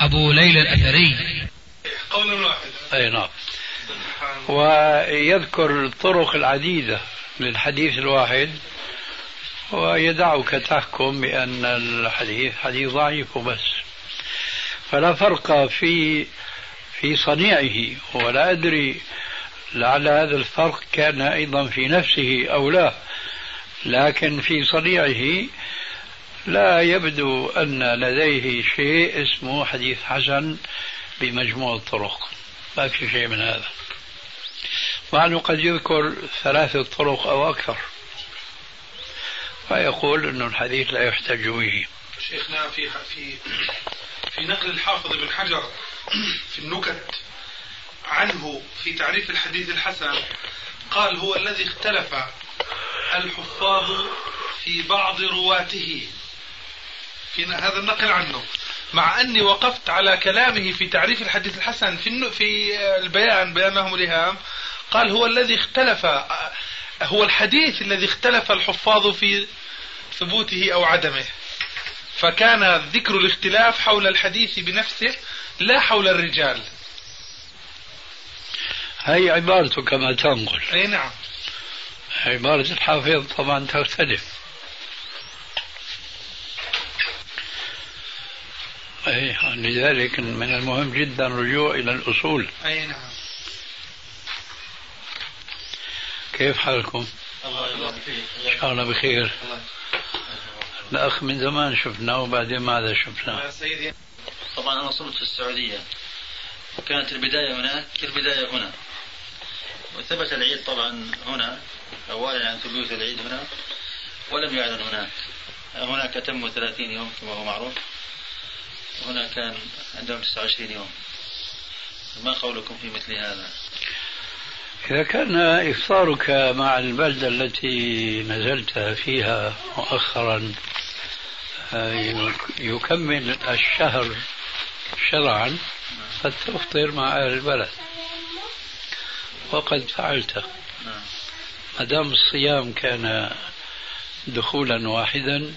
أبو ليلى الأثري. قولا واحدا أي نعم. ويذكر الطرق العديدة للحديث الواحد ويدعك تحكم بأن الحديث حديث ضعيف وبس. فلا فرق في في صنيعه ولا أدري لعل هذا الفرق كان أيضا في نفسه أو لا. لكن في صنيعه لا يبدو أن لديه شيء اسمه حديث حسن بمجموع الطرق. ما في شيء من هذا. مع أنه قد يذكر ثلاثة طرق أو أكثر. فيقول أن الحديث لا يحتج به. شيخنا في في في نقل الحافظ ابن حجر في النكت عنه في تعريف الحديث الحسن قال هو الذي اختلف الحفاظ في بعض رواته. في هذا النقل عنه. مع أني وقفت على كلامه في تعريف الحديث الحسن في في البيان بيانهم الهام قال هو الذي اختلف هو الحديث الذي اختلف الحفاظ في ثبوته أو عدمه. فكان ذكر الاختلاف حول الحديث بنفسه لا حول الرجال. هي عبارته كما تنقل. أي نعم. عبارة الحافظ طبعا تختلف أي لذلك من المهم جدا الرجوع إلى الأصول. أي نعم. كيف حالكم؟ الله يبارك فيك إن شاء الله بخير. الأخ من زمان شفناه وبعدين ماذا شفناه؟ سيدي. طبعا أنا صرت في السعودية. وكانت البداية هناك البداية هنا. وثبت العيد طبعا هنا أولا عن ثبوت العيد هنا ولم يعلن هناك. هناك تم 30 يوم كما هو معروف. هنا كان عندهم 29 يوم. ما قولكم في مثل هذا؟ إذا كان إفطارك مع البلدة التي نزلت فيها مؤخرا آه، يكمل الشهر شرعا قد تفطر مع أهل البلد. وقد فعلت. نعم. ما دام الصيام كان دخولا واحدا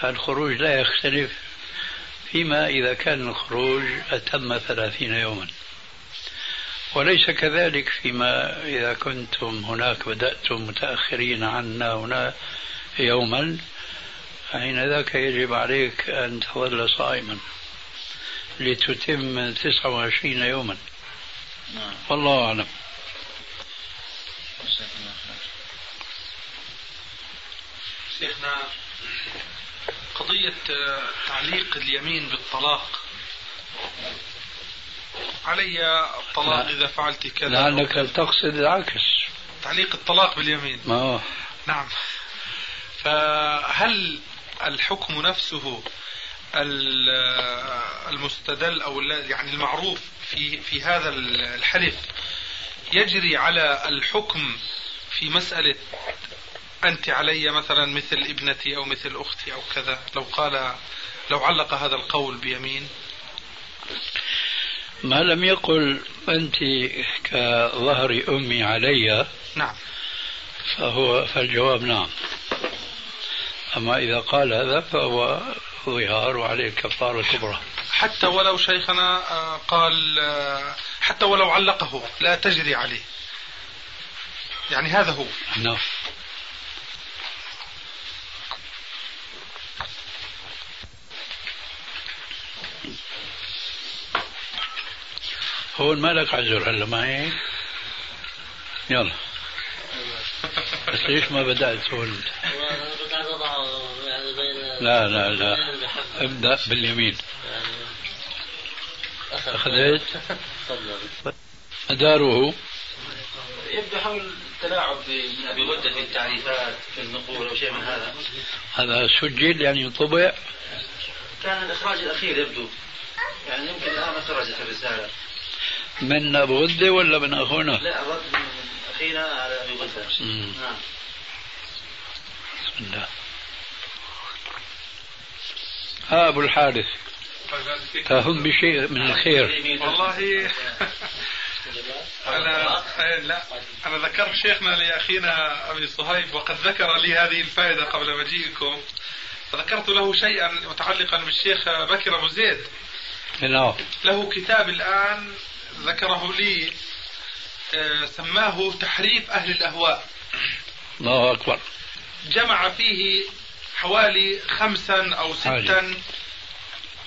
فالخروج لا يختلف فيما إذا كان الخروج أتم ثلاثين يوما. وليس كذلك فيما إذا كنتم هناك بدأتم متأخرين عنا هنا يوما فحين ذاك يجب عليك أن تظل صائما لتتم 29 يوما. نعم. والله أعلم. شيخنا قضية آه، تعليق اليمين بالطلاق. علي الطلاق لا. إذا فعلت كذا. أو كذا. تقصد العكس. تعليق الطلاق باليمين. هو. نعم. فهل الحكم نفسه ال- المستدل أو ال- يعني المعروف في في هذا الحلف يجري على الحكم في مسألة أنت علي مثلا مثل ابنتي أو مثل أختي أو كذا؟ لو قال لو علق هذا القول بيمين. ما لم يقل أنت كظهر أمي علي نعم. فهو فالجواب نعم. أما إذا قال هذا فهو ظهار وعليه الكفارة الكبرى حتى ولو شيخنا آه، قال آه، حتى ولو علقه لا تجري عليه. يعني هذا هو. نعم. هون مالك عذر هلا معي يلا. بس ليش ما بدأت هون يعني لا لا لا. ابدأ باليمين. أخذت؟ مداره يبدو حول التلاعب بغدة في التعريفات في النقول أو شيء من هذا. هذا سجل يعني طبع. كان الإخراج الأخير يبدو. خرج في الرسالة. من أبو غدة ولا من أخونا؟ لا من أخينا على أبي غدة مم. نعم. بسم الله. ها أبو الحارث. تهم بشيء من الخير. والله. أنا أي لا. أنا ذكرت شيخنا لأخينا أبي صهيب وقد ذكر لي هذه الفائدة قبل مجيئكم. فذكرت له شيئا متعلقا بالشيخ بكر أبو زيد. نعم. له كتاب الآن ذكره لي آه، سماه تحريف أهل الأهواء. الله أكبر. جمع فيه حوالي خمسا أو ستا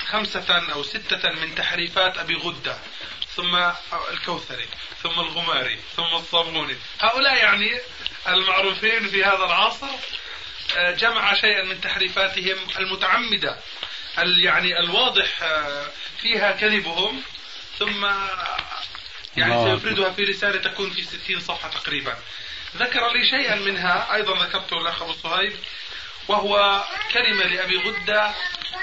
خمسة أو ستة من تحريفات أبي غدة ثم الكوثري ثم الغماري ثم الصابوني. هؤلاء يعني المعروفين في هذا العصر آه، جمع شيئا من تحريفاتهم المتعمدة ال- يعني الواضح آه، فيها كذبهم. ثم يعني الله سيفردها في رسالة تكون في ستين صفحة تقريبا. ذكر لي شيئا منها أيضا ذكرته الأخ أبو صهيب وهو كلمة لأبي غدة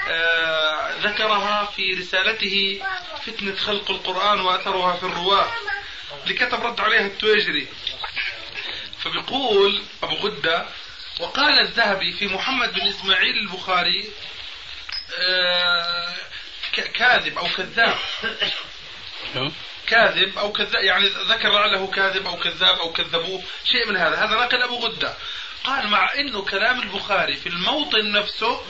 آه، ذكرها في رسالته فتنة خلق القرآن وأثرها في الرواة اللي كتب رد عليها التويجري فبيقول أبو غدة وقال الذهبي في محمد بن إسماعيل البخاري آه، كاذب أو كذاب؟ كاذب أو كذاب يعني ذكر لعله كاذب أو كذاب أو كذبوه شيء من هذا. هذا نقل أبو غدة. قال مع إنه كلام البخاري في الموطن نفسه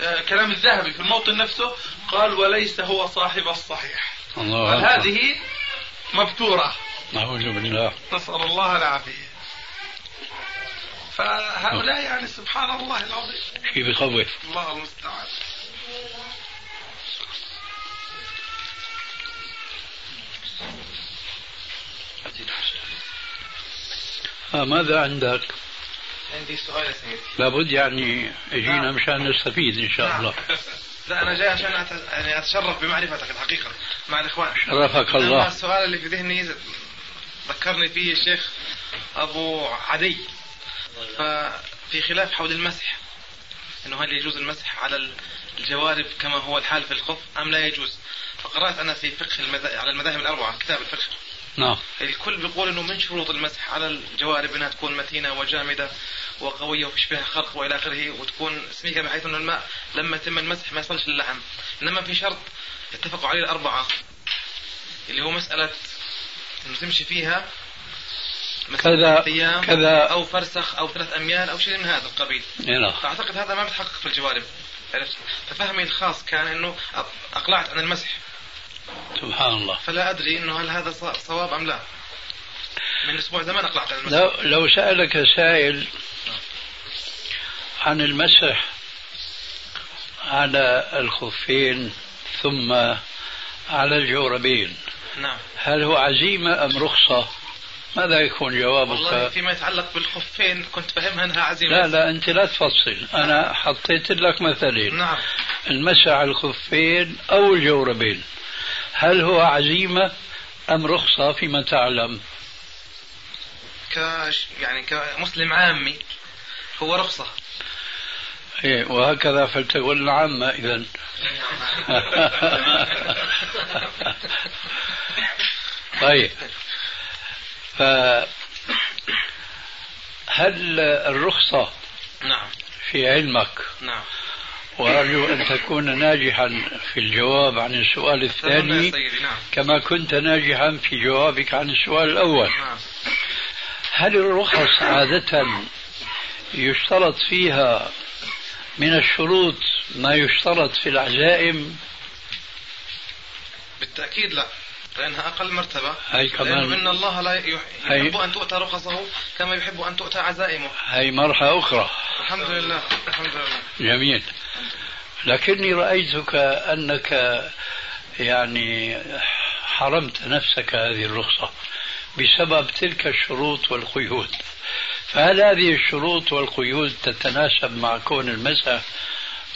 آه، كلام الذهبي في الموطن نفسه قال وليس هو صاحب الصحيح. الله قال هذه مبتورة. أعوذ بالله. نسأل الله العافية. فهؤلاء يعني سبحان الله العظيم. شيء بخوف الله المستعان. ماذا عندك؟ عندي سؤال يا سيدي. لابد يعني اجينا نعم. مشان نستفيد إن شاء الله. لا أنا جاي عشان أت... يعني أتشرف بمعرفتك الحقيقة مع الإخوان. شرفك الله. السؤال اللي في ذهني ذكرني فيه الشيخ أبو عدي. ففي خلاف حول المسح إنه هل يجوز المسح على الجوارب كما هو الحال في الخف أم لا يجوز؟ فقرأت أنا في فقه المذا... على المذاهب الأربعة كتاب الفقه. نعم. الكل بيقول إنه من شروط المسح على الجوارب إنها تكون متينة وجامدة وقوية وفيش فيها خرق وإلى آخره وتكون سميكة بحيث إنه الماء لما يتم المسح ما يصلش للحم. إنما في شرط اتفقوا عليه الأربعة اللي هو مسألة إنه تمشي فيها كذا- أيام كذا- أو فرسخ أو ثلاث أميال أو شيء من هذا القبيل. نعم فأعتقد هذا ما بتحقق في الجوارب عرفت؟ ففهمي الخاص كان إنه أقلعت عن المسح. سبحان الله. فلا أدري إنه هل هذا صواب أم لا. من أسبوع زمان اقلعت عن المسح لو لو سألك سائل عن المسح على الخفين ثم على الجوربين نعم. هل هو عزيمة أم رخصة؟ ماذا يكون والله جوابك فيما يتعلق بالخفين كنت فهمها أنها عزيمة. لا لا أنت لا تفصل. أنا حطيت لك مثلين نعم. المسح على الخفين أو الجوربين. هل هو عزيمة أم رخصة فيما تعلم؟ ك يعني كمسلم عامي هو رخصة. إيه وهكذا فلتقل العامة إذا طيب. ف هل الرخصة نعم. في علمك؟ نعم. وأرجو أن تكون ناجحا في الجواب عن السؤال الثاني نعم. كما كنت ناجحا في جوابك عن السؤال الأول. نعم. هل الرخص عادة يشترط فيها من الشروط ما يشترط في العزائم؟ بالتأكيد لا لأنها أقل مرتبة. هاي لأنه كمان إن الله لا يح- هي- يحب أن تؤتى رخصه كما يحب أن تؤتى عزائمه. هي مرحلة أخرى. الحمد لله الحمد لله. جميل. لكني رأيتك أنك يعني حرمت نفسك هذه الرخصة بسبب تلك الشروط والقيود. فهل هذه الشروط والقيود تتناسب مع كون المسح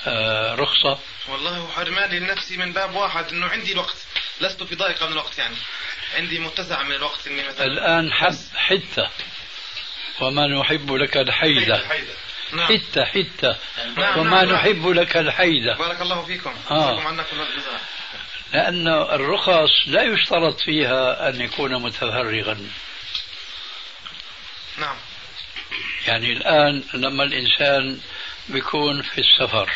آه، رخصة؟ والله هو حرماني لنفسي من باب واحد إنه عندي الوقت. لست في ضائقة من الوقت يعني. عندي متسع من الوقت إني مثلا الآن حب حتة وما نحب لك الحيدة. نعم. حتة حتة. نعم، وما نعم. نحب لك الحيدة بارك الله فيكم. آه. عنا كل الجزاء لأن الرخص لا يشترط فيها أن يكون متفرغا. نعم. يعني الآن لما الإنسان بيكون في السفر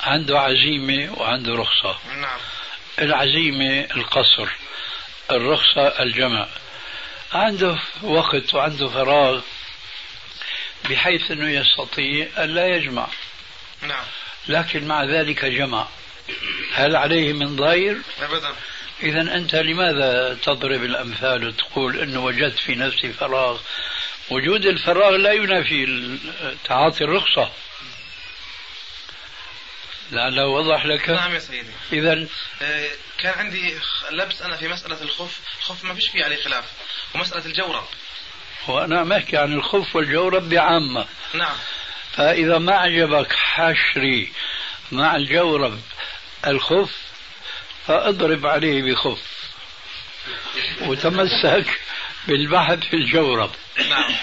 عنده عزيمة وعنده رخصة. نعم. العزيمة القصر الرخصة الجمع. عنده وقت وعنده فراغ. بحيث أنه يستطيع أن لا يجمع. نعم. لكن مع ذلك جمع. هل عليه من ضير؟ ابدا. إذا أنت لماذا تضرب الأمثال وتقول أنه وجدت في نفسي فراغ؟ وجود الفراغ لا ينافي تعاطي الرخصة. لعله وضح لك. نعم يا سيدي. إذا آه، كان عندي لبس أنا في مسألة الخف. الخف ما فيش فيه عليه خلاف. ومسألة الجورب وأنا ما أحكي عن الخف والجورب بعامة نعم. فإذا ما عجبك حشري مع الجورب الخف فاضرب عليه بخف وتمسك بالبحث في الجورب نعم.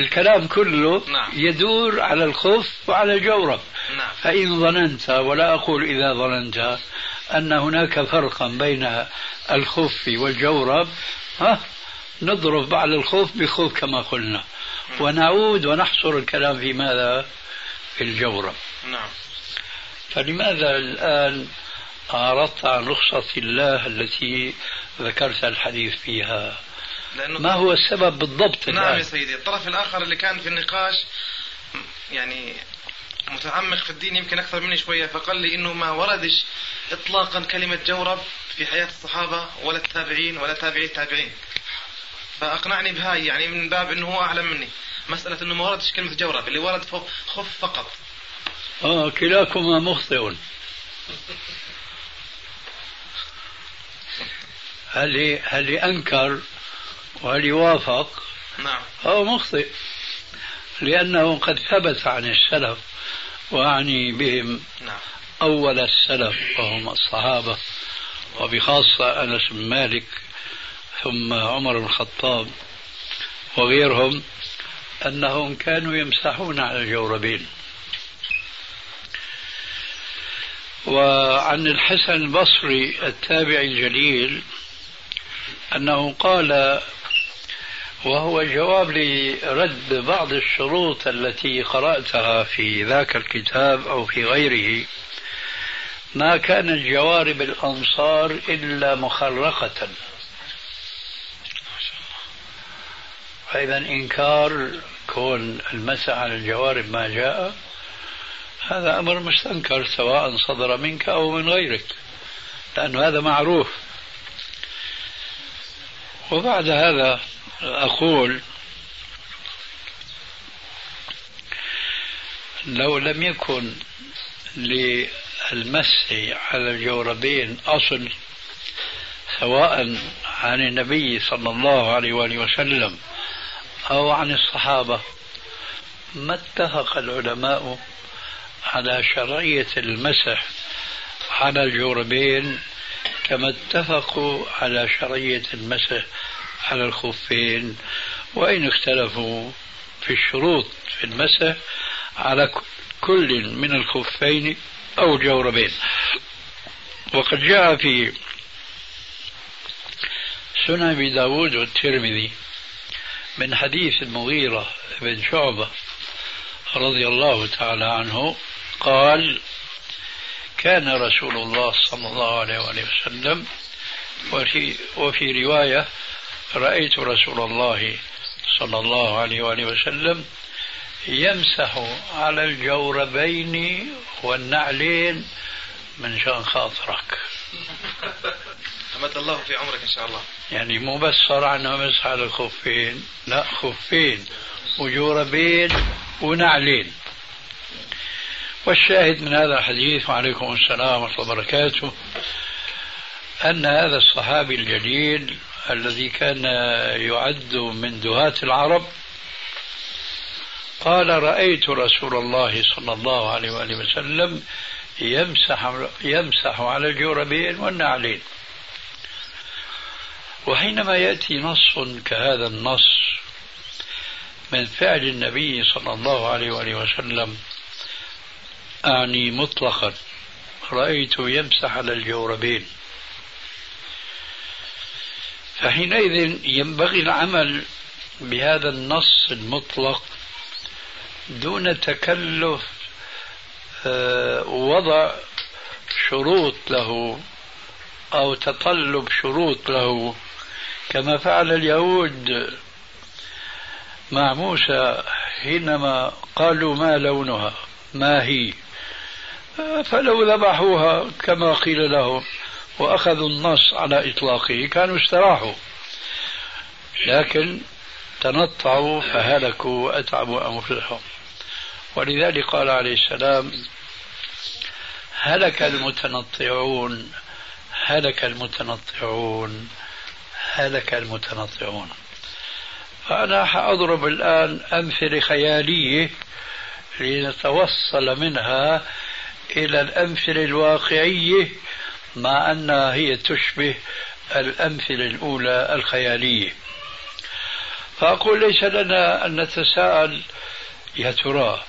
الكلام كله نعم. يدور على الخف وعلى الجورب نعم. فإن ظننت ولا أقول إذا ظننت أن هناك فرقا بين الخف والجورب ها؟ نضرب على الخوف بخوف كما قلنا. ونعود ونحصر الكلام في ماذا؟ في الجورب نعم. فلماذا الآن أعرضت عن رخصة الله التي ذكرت الحديث فيها؟ لأنه ما هو السبب بالضبط نعم يا الآن سيدي. الطرف الآخر اللي كان في النقاش يعني متعمق في الدين يمكن أكثر مني شوية فقال لي إنه ما وردش اطلاقا كلمة جورب في حياة الصحابة ولا التابعين ولا تابعي التابعين. فأقنعني بهاي يعني من باب إنه هو أعلم مني. مسألة إنه ما وردش كلمة جورب اللي ورد فوق خف فقط. آه كلاكما مخطئ. هل هل أنكر وهل يوافق؟ نعم. هو مخطئ لأنه قد ثبت عن السلف وأعني بهم نعم. أول السلف وهم الصحابة وبخاصة أنس بن مالك. ثم عمر بن الخطاب وغيرهم أنهم كانوا يمسحون على الجوربين. وعن الحسن البصري التابعي الجليل أنه قال وهو جواب لرد بعض الشروط التي قرأتها في ذاك الكتاب أو في غيره ما كانت جوارب الأنصار إلا مخرقة. فإذا إنكار كون المسح على الجوارب ما جاء هذا أمر مستنكر سواء صدر منك أو من غيرك لأن هذا معروف. وبعد هذا أقول لو لم يكن للمسح على الجوربين أصل سواء عن النبي صلى الله عليه وآله وسلم أو عن الصحابة. ما اتفق العلماء على شرعية المسح على الجوربين كما اتفقوا على شرعية المسح على الخفين وإن اختلفوا في الشروط في المسح على كل من الخفين أو الجوربين وقد جاء في سنن أبي داود والترمذي من حديث المغيرة بن شعبة رضي الله تعالى عنه قال كان رسول الله صلى الله عليه وسلم وفي, وفي رواية رأيت رسول الله صلى الله عليه وآله وسلم يمسح على الجوربين والنعلين من شان خاطرك. أمد الله في عمرك إن شاء الله. يعني مو بس صار عنا مسح على الخفين لا خفين وجوربين ونعلين. والشاهد من هذا الحديث وعليكم السلام ورحمة الله وبركاته أن هذا الصحابي الجليل الذي كان يعد من دهاة العرب قال رأيت رسول الله صلى الله عليه وآله وسلم يمسح يمسح على الجوربين والنعلين. وحينما يأتي نص كهذا النص من فعل النبي صلى الله عليه وآله وسلم أعني مطلقا رأيت يمسح على الجوربين. فحينئذ ينبغي العمل بهذا النص المطلق دون تكلف آه، وضع شروط له أو تطلب شروط له. كما فعل اليهود مع موسى حينما قالوا ما لونها ما هي؟ فلو ذبحوها كما قيل لهم وأخذوا النص على إطلاقه كانوا استراحوا. لكن تنطعوا فهلكوا وأتعبوا أنفسهم. ولذلك قال عليه السلام هلك المتنطعون هلك المتنطعون. هلك المتنطعون. فأنا حأضرب الآن أمثلة خيالية لنتوصل منها إلى الأمثلة الواقعية مع أنها هي تشبه الأمثلة الأولى الخيالية. فأقول ليس لنا أن نتساءل يا ترى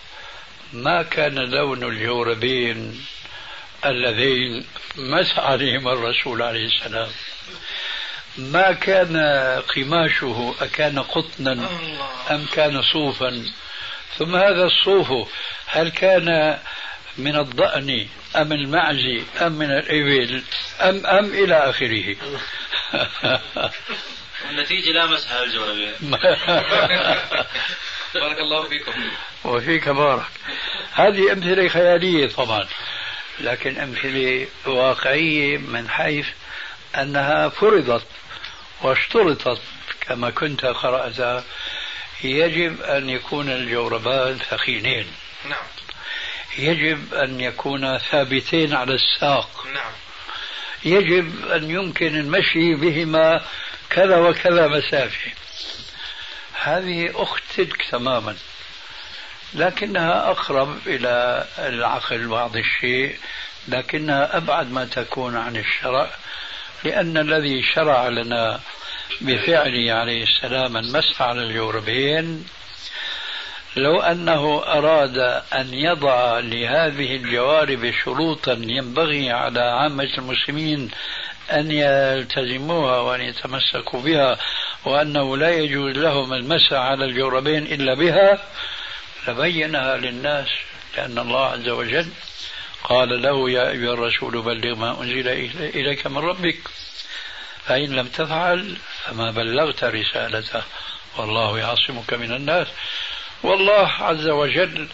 ما كان لون الجوربين اللذين مسح عليهما الرسول عليه السلام؟ ما كان قماشه أكان قطنا أم كان صوفا؟ ثم هذا الصوف هل كان من الضأن أم المعز أم من الإبل أم أم إلى آخره؟ النتيجة لا الجوربين بارك الله فيكم. وفيك بارك. هذه أمثلة خيالية طبعا لكن أمثلة واقعية من حيث أنها فرضت واشترطت كما كنت قرأت يجب أن يكون الجوربان ثخينين نعم. يجب أن يكون ثابتين على الساق. نعم. يجب أن يمكن المشي بهما كذا وكذا مسافة. هذه أخت تلك تماما لكنها أقرب إلى العقل بعض الشيء لكنها أبعد ما تكون عن الشرع. لأن الذي شرع لنا بفعله عليه السلام المسح على الجوربين لو أنه أراد أن يضع لهذه الجوارب شروطا ينبغي على عامة المسلمين أن يلتزموها وأن يتمسكوا بها وأنه لا يجوز لهم المسح على الجوربين إلا بها لبينها للناس لأن الله عز وجل قال له يا أيها الرسول بلغ ما أنزل إليك من ربك. فإن لم تفعل فما بلغت رسالته. والله يعصمك من الناس. والله عز وجل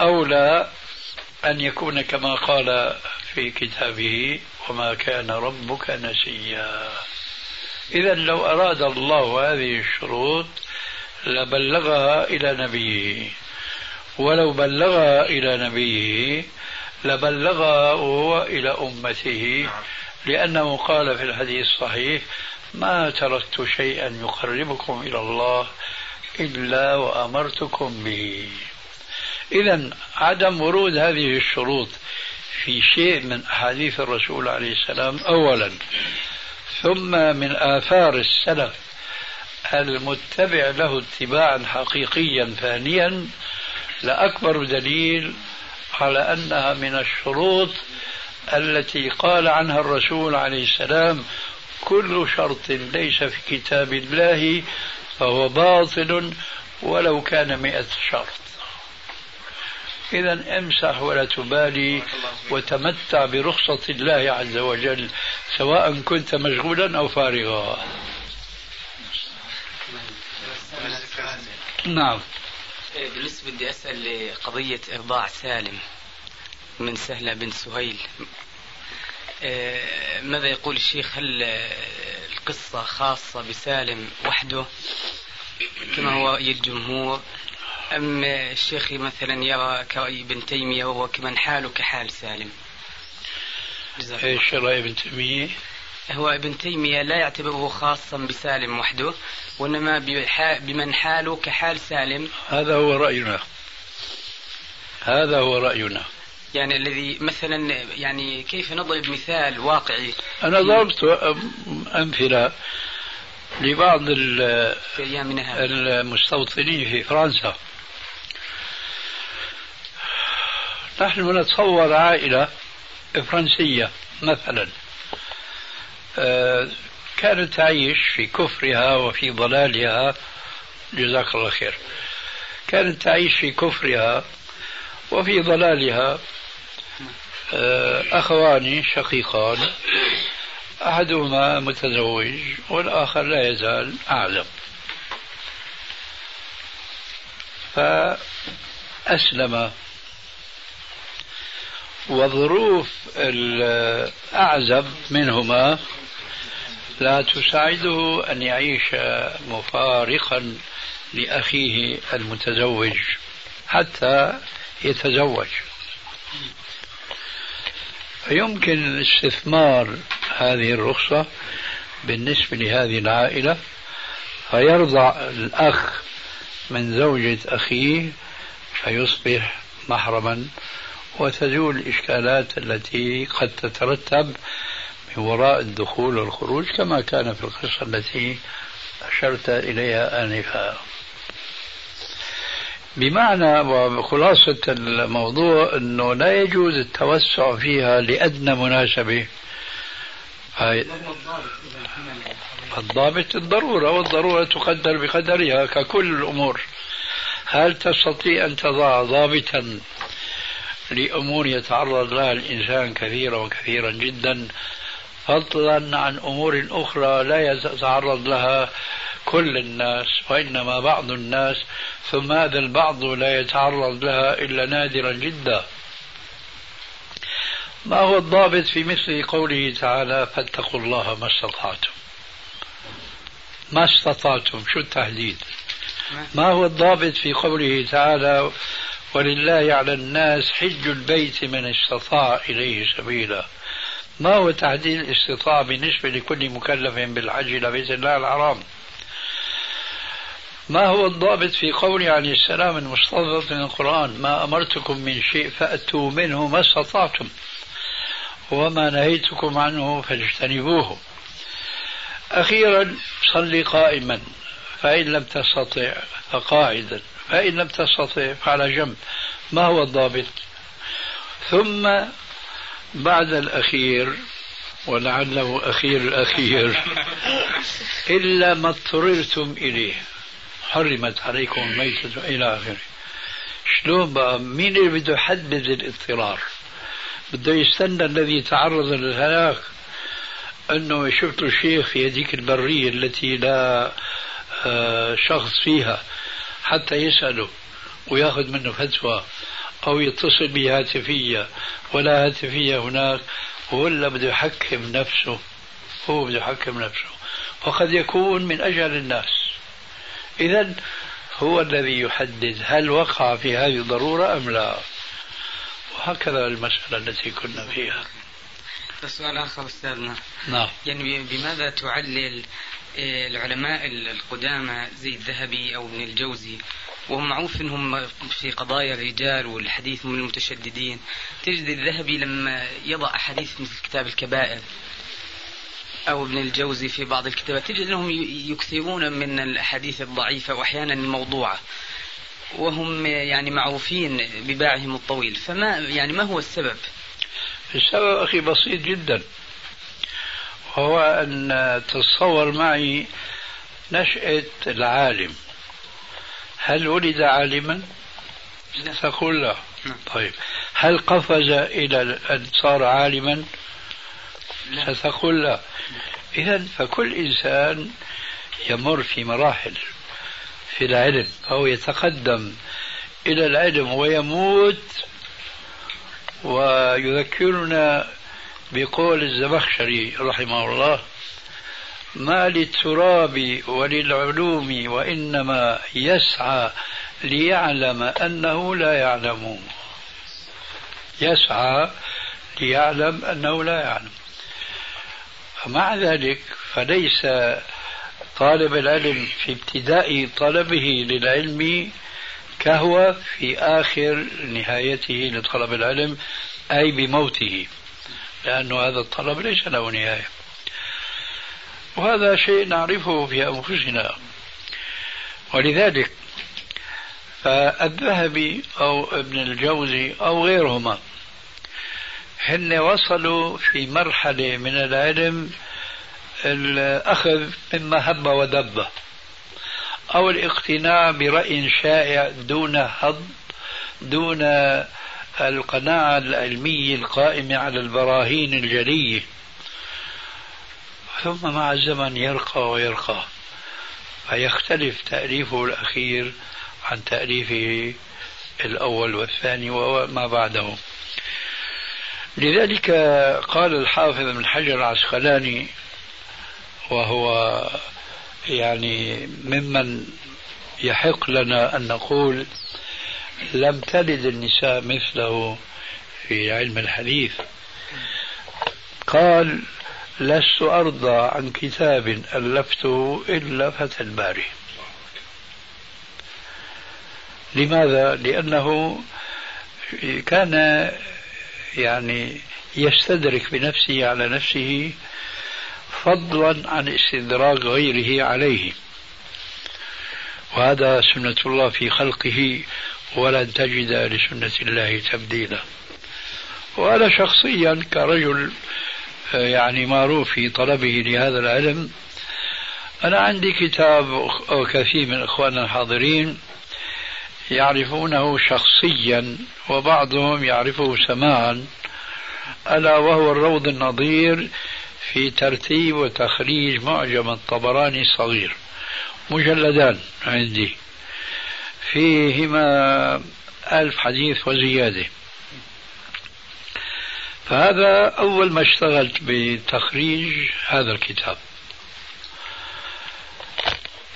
أولى أن يكون كما قال في كتابه وما كان ربك نسيا. إذا لو أراد الله هذه الشروط لبلغها إلى نبيه. ولو بلغها إلى نبيه لبلغها هو إلى أمته. لأنه قال في الحديث الصحيح ما تركت شيئا يقربكم إلى الله إلا وأمرتكم به. إذا عدم ورود هذه الشروط في شيء من أحاديث الرسول عليه السلام أولا. ثم من آثار السلف المتبع له اتباعا حقيقيا ثانيا لأكبر دليل على أنها من الشروط التي قال عنها الرسول عليه السلام كل شرط ليس في كتاب الله فهو باطل ولو كان مئة شرط. إذا امسح ولا تبالي وتمتع برخصة الله عز وجل سواء كنت مشغولا أو فارغا. نعم. بالنسبة بدي أسأل قضية إرضاع سالم من سهلة بن سهيل. إيه، ماذا يقول الشيخ؟ هل القصة خاصة بسالم وحده كما هو الجمهور؟ أم الشيخ مثلا يرى كابن تيمية وهو كمن حاله كحال سالم؟ إيش رأي ابن تيمية؟ هو ابن تيمية لا يعتبره خاصا بسالم وحده وإنما بمن حاله كحال سالم. هذا هو رأينا. هذا هو رأينا. يعني الذي مثلا يعني كيف نضرب مثال واقعي؟ أنا ضربت أمثلة لبعض في المستوطنين في فرنسا. نحن نتصور عائلة فرنسية مثلا. كانت تعيش في كفرها وفي ضلالها. جزاك الله خير. كانت تعيش في كفرها وفي ضلالها. آه، أخوان شقيقان أحدهما متزوج والآخر لا يزال أعلم. فأسلم. وظروف الأعزب منهما لا تساعده أن يعيش مفارقا لأخيه المتزوج حتى يتزوج. فيمكن استثمار هذه الرخصة بالنسبة لهذه العائلة فيرضع الأخ من زوجة أخيه فيصبح محرما وتزول الإشكالات التي قد تترتب وراء الدخول والخروج كما كان في القصة التي أشرت إليها آنفا. بمعنى وخلاصة الموضوع أنه لا يجوز التوسع فيها لأدنى مناسبة. الضابط الضرورة والضرورة تقدر بقدرها ككل الأمور. هل تستطيع أن تضع ضابطا لأمور يتعرض لها الإنسان كثيرا وكثيرا جدا؟ فضلا عن أمور أخرى لا يتعرض لها كل الناس وإنما بعض الناس؟ ثم هذا البعض لا يتعرض لها إلا نادرا جدا. ما هو الضابط في مثل قوله تعالى فاتقوا الله ما استطعتم؟ ما استطعتم؟ شو التهديد ما هو الضابط في قوله تعالى ولله على الناس حج البيت من استطاع إليه سبيلا؟ ما هو تحديد الاستطاعة بالنسبة لكل مكلف بالحج إلى بيت الله الحرام؟ ما هو الضابط في قوله عليه السلام المستضبط من القرآن؟ ما أمرتكم من شيء فأتوا منه ما استطعتم وما نهيتكم عنه فاجتنبوه. أخيرا صلي قائما فإن لم تستطع فقاعدا فإن لم تستطع فعلى جنب. ما هو الضابط؟ ثم بعد الأخير ولعله أخير الأخير إلا ما اضطررتم إليه. حرمت عليكم الميتة إلى آخره. شلون بقى؟ مين اللي بده يحدد الاضطرار؟ بده يستنى الذي تعرض للهلاك. أنه شفت الشيخ في هذيك البرية التي لا آه، شخص فيها حتى يسأله ويأخذ منه فتوى. أو يتصل هاتفية ولا هاتفية هناك ولا بده يحكم نفسه. هو بده يحكم نفسه. وقد يكون من أجل الناس. إذا هو الذي يحدد هل وقع في هذه الضرورة أم لا. وهكذا المسألة التي كنا فيها. سؤال آخر أستاذنا. نعم. يعني بماذا تعلل آه، العلماء القدامى زي الذهبي أو ابن الجوزي؟ وهم معروف إنهم في قضايا الرجال والحديث من المتشددين. تجد الذهبي لما يضع أحاديث مثل كتاب الكبائر أو ابن الجوزي في بعض الكتابات تجد إنهم يكثرون من الأحاديث الضعيفة وأحيانا الموضوعه وهم يعني معروفين بباعهم الطويل. فما يعني ما هو السبب؟ السبب أخي بسيط جدا. وهو أن تتصور معي نشأة العالم. هل ولد عالما؟ تقول لا نعم. طيب هل قفز إلى أن صار عالما؟ لا. ستقول لا إذا فكل إنسان يمر في مراحل في العلم أو يتقدم إلى العلم ويموت ويذكرنا بقول الزمخشري رحمه الله ما للتراب وللعلوم وإنما يسعى ليعلم أنه لا يعلم. يسعى ليعلم أنه لا يعلم. فمع ذلك فليس طالب العلم في ابتداء طلبه للعلم كهو في آخر نهايته لطلب العلم أي بموته. لأن هذا الطلب ليس له نهاية. وهذا شيء نعرفه في أنفسنا. ولذلك فالذهبي أو ابن الجوزي أو غيرهما هن وصلوا في مرحلة من العلم الأخذ مما هب ودب أو الاقتناع برأي شائع دون هض دون القناعة العلمية القائمة على البراهين الجلية. ثم مع الزمن يرقى ويرقى. فيختلف تأليفه الأخير عن تأليفه الأول والثاني وما بعده. لذلك قال الحافظ ابن حجر العسقلاني وهو يعني ممن يحق لنا أن نقول لم تلد النساء مثله في علم الحديث. قال لست أرضى عن كتاب ألفته إلا فتى الباري. لماذا؟ لأنه كان يعني يستدرك بنفسه على نفسه فضلا عن استدراك غيره عليه. وهذا سنة الله في خلقه ولن تجد لسنة الله تبديلا. وأنا شخصيا كرجل يعني معروف في طلبه لهذا العلم. أنا عندي كتاب كثير من إخواننا الحاضرين يعرفونه شخصيا وبعضهم يعرفه سماعا ألا وهو الروض النظير في ترتيب وتخريج معجم الطبراني الصغير. مجلدان عندي. فيهما ألف حديث وزيادة. فهذا أول ما اشتغلت بتخريج هذا الكتاب.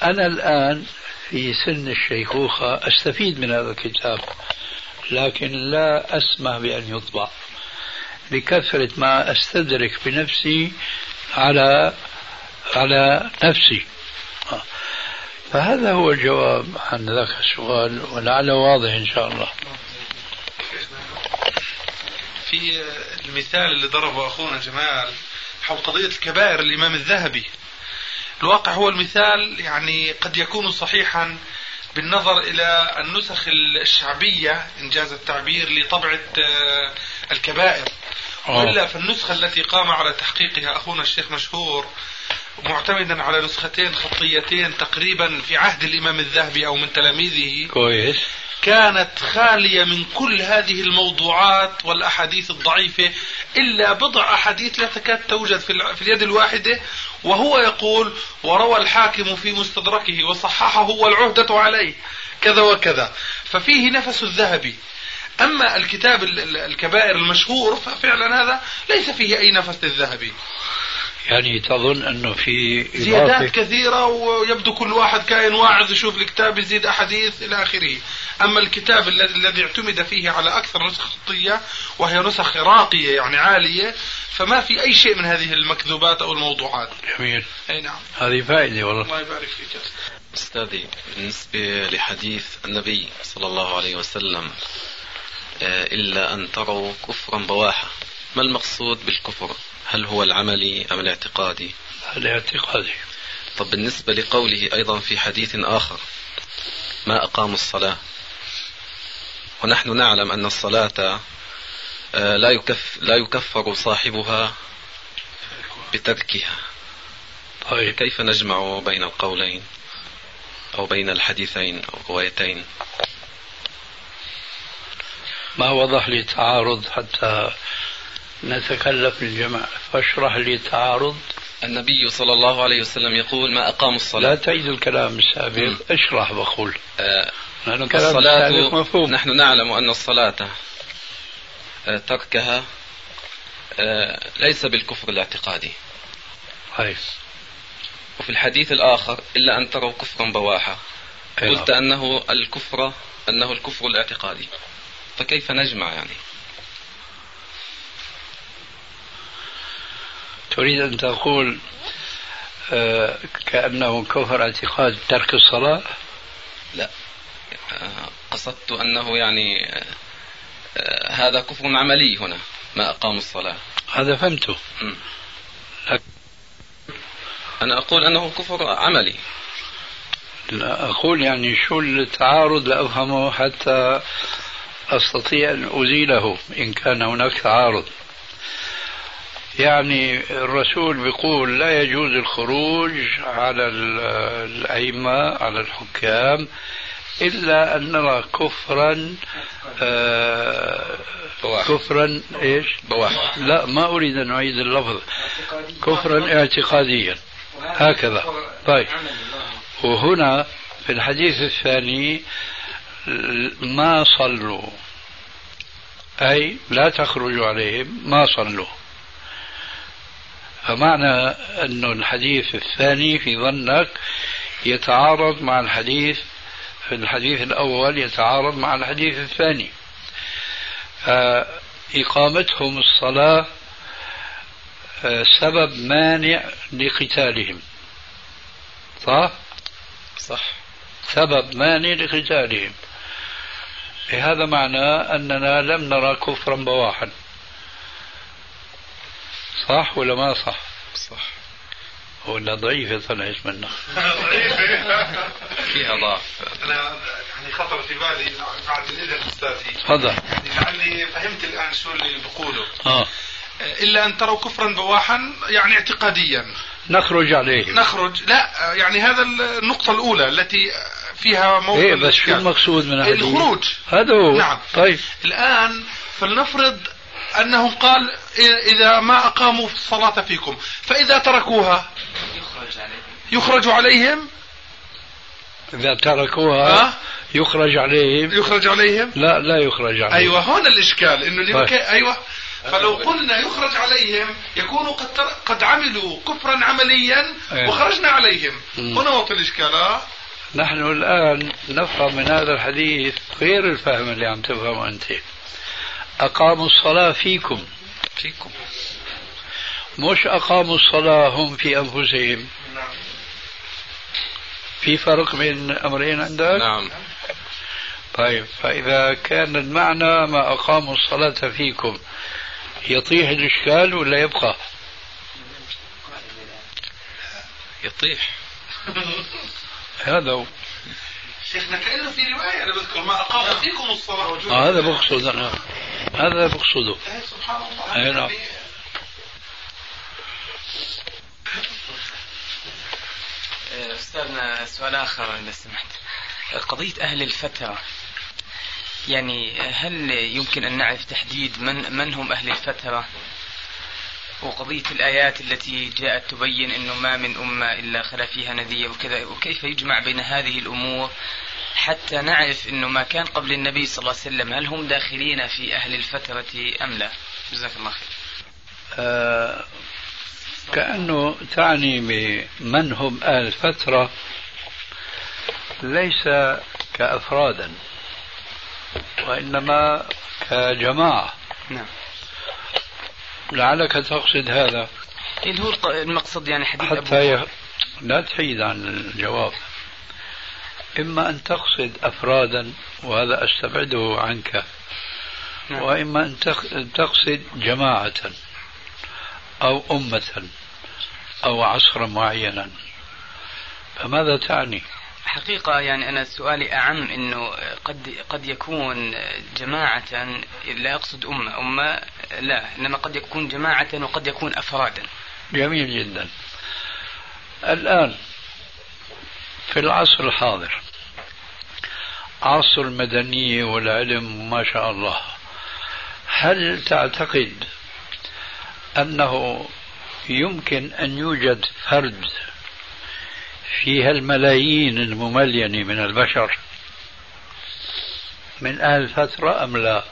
أنا الآن في سن الشيخوخة أستفيد من هذا الكتاب لكن لا أسمح بأن يطبع. لكثرة ما أستدرك بنفسي على على نفسي. فهذا هو الجواب عن ذاك السؤال ولعله واضح إن شاء الله. في المثال اللي ضربه أخونا جمال حول قضية الكبائر الإمام الذهبي. الواقع هو المثال يعني قد يكون صحيحا بالنظر إلى النسخ الشعبية إنجاز التعبير لطبعة آه، الكبائر. وإلا فالنسخة التي قام على تحقيقها أخونا الشيخ مشهور معتمدا على نسختين خطيتين تقريبا في عهد الإمام الذهبي أو من تلاميذه. كويس. كانت خالية من كل هذه الموضوعات والأحاديث الضعيفة إلا بضع أحاديث لا تكاد توجد في اليد الواحدة وهو يقول وروى الحاكم في مستدركه وصححه والعهدة عليه. كذا وكذا. ففيه نفس الذهبي أما الكتاب الكبائر المشهور ففعلا هذا ليس فيه أي نفس للذهبي يعني تظن أنه في زيادات كثيرة ويبدو كل واحد كائن واعظ يشوف الكتاب يزيد أحاديث إلى آخره. أما الكتاب الذي اعتمد فيه على أكثر نسخ خطية وهي نسخ راقية يعني عالية فما في أي شيء من هذه المكذوبات أو الموضوعات. جميل. أي نعم. هذه فائدة والله. الله يبارك فيك. أستاذي بالنسبة لحديث النبي صلى الله عليه وسلم آه، إلا أن تروا كفرا بواحا ما المقصود بالكفر؟ هل هو العملي أم الاعتقادي؟ الاعتقادي. طب بالنسبة لقوله أيضا في حديث آخر ما أقاموا الصلاة؟ ونحن نعلم أن الصلاة آه، لا يكف لا يكفر صاحبها بتركها. طيب. كيف نجمع بين القولين أو بين الحديثين أو الروايتين؟ ما وضح لي تعارض حتى نتكلف الجمع فاشرح لي التعارض النبي صلى الله عليه وسلم يقول ما أقاموا الصلاة. لا تعيد الكلام السابق. اشرح بقول. آه الصلاة مفهوم. نحن نعلم أن الصلاة آه تركها آه ليس بالكفر الاعتقادي. هاي. وفي الحديث الآخر إلا أن تروا كفرا بواحا. قلت أنه الكفر أنه الكفر الاعتقادي. فكيف نجمع يعني؟ تريد أن تقول آه، كأنه كفر اعتقاد ترك الصلاة؟ لا. قصدت أنه يعني آه، هذا كفر عملي هنا ما أقام الصلاة. هذا فهمته. أنا أقول أنه كفر عملي. لا أقول يعني شو التعارض لأفهمه حتى أستطيع أن أزيله إن كان هناك تعارض. يعني الرسول بيقول لا يجوز الخروج على ال- الأئمة على الحكام إلا أن نرى كفرا آه. كفرا إيش؟ بواح لا ما أريد أن أعيد اللفظ. كفرا اعتقاديا. هكذا. طيب. وهنا في الحديث الثاني ما صلوا. أي لا تخرجوا عليهم ما صلوا. فمعنى أن الحديث الثاني في ظنك يتعارض مع الحديث في الحديث الأول يتعارض مع الحديث الثاني. فإقامتهم الصلاة آه، سبب مانع لقتالهم. صح؟ صح. سبب مانع لقتالهم. هذا معناه أننا لم نرى كفرا بواحا. صح ولا ما صح؟ صح. ولا ضعيفة طلعت منا فيها ضعف. أنا يعني خطر في بالي بعد الإذن أستاذي. تفضل. لعلي فهمت الآن شو اللي بقوله. آه. إلا أن تروا كفرا بواحا يعني اعتقاديا. نخرج عليهم نخرج. لا يعني هذا النقطة الأولى التي فيها موضوع إيه بس شو. المقصود من؟ الخروج. هذا هو. نعم. طيب. الآن فلنفرض أنه قال إذا ما أقاموا الصلاة فيكم فإذا تركوها يخرج عليه يخرج عليهم إذا تركوها ها؟ يخرج عليهم يخرج عليهم لا لا يخرج عليهم أيوة هون الإشكال إنه اللي طيب. بك... أيوة فلو قلنا يخرج عليهم يكونوا قد تر... قد عملوا كفرا عمليا أيوة. وخرجنا عليهم. هنا موطن الإشكال؟ نحن الآن نفهم من هذا الحديث غير الفهم اللي عم تفهمه أنت أقاموا الصلاة فيكم. فيكم. مش أقاموا الصلاة هم في أنفسهم. نعم في فرق بين الأمرين عندك؟ نعم. طيب فإذا كان المعنى ما أقاموا الصلاة فيكم يطيح الإشكال ولا يبقى؟ يطيح. هذا هو. شيخنا كأنه في رواية أنا بذكر ما أقام فيكم الصلاة آه هذا بقصد أنا هذا بقصده سبحان الله أي نعم. أستاذنا سؤال آخر إذا سمحت. قضية أهل الفترة. يعني هل يمكن أن نعرف تحديد من, من هم أهل الفترة؟ وقضية الآيات التي جاءت تبين أنه ما من أمة إلا خلا فيها نذير وكذا وكيف يجمع بين هذه الأمور حتى نعرف أنه ما كان قبل النبي صلى الله عليه وسلم هل هم داخلين في أهل الفترة أم لا؟ جزاك الله خير. آه كأنه تعني بمن هم أهل الفترة ليس كأفرادا وإنما كجماعة. نعم. لعلك تقصد هذا؟ اللي هو المقصد يعني حديث حتى أبو ي... لا تحيد عن الجواب. إما أن تقصد أفرادا وهذا أستبعده عنك نعم. وإما أن تق- تقصد جماعة أو أمة أو عصرا معينا فماذا تعني؟ حقيقة يعني أنا سؤالي أعم أنه قد قد يكون جماعة لا أقصد أمة أمة لا إنما قد يكون جماعة وقد يكون أفرادا جميل جدا الآن في العصر الحاضر. عصر المدنية والعلم ما شاء الله. هل تعتقد أنه يمكن أن يوجد فرد في هالملايين المملينة من البشر؟ من أهل الفترة أم لا؟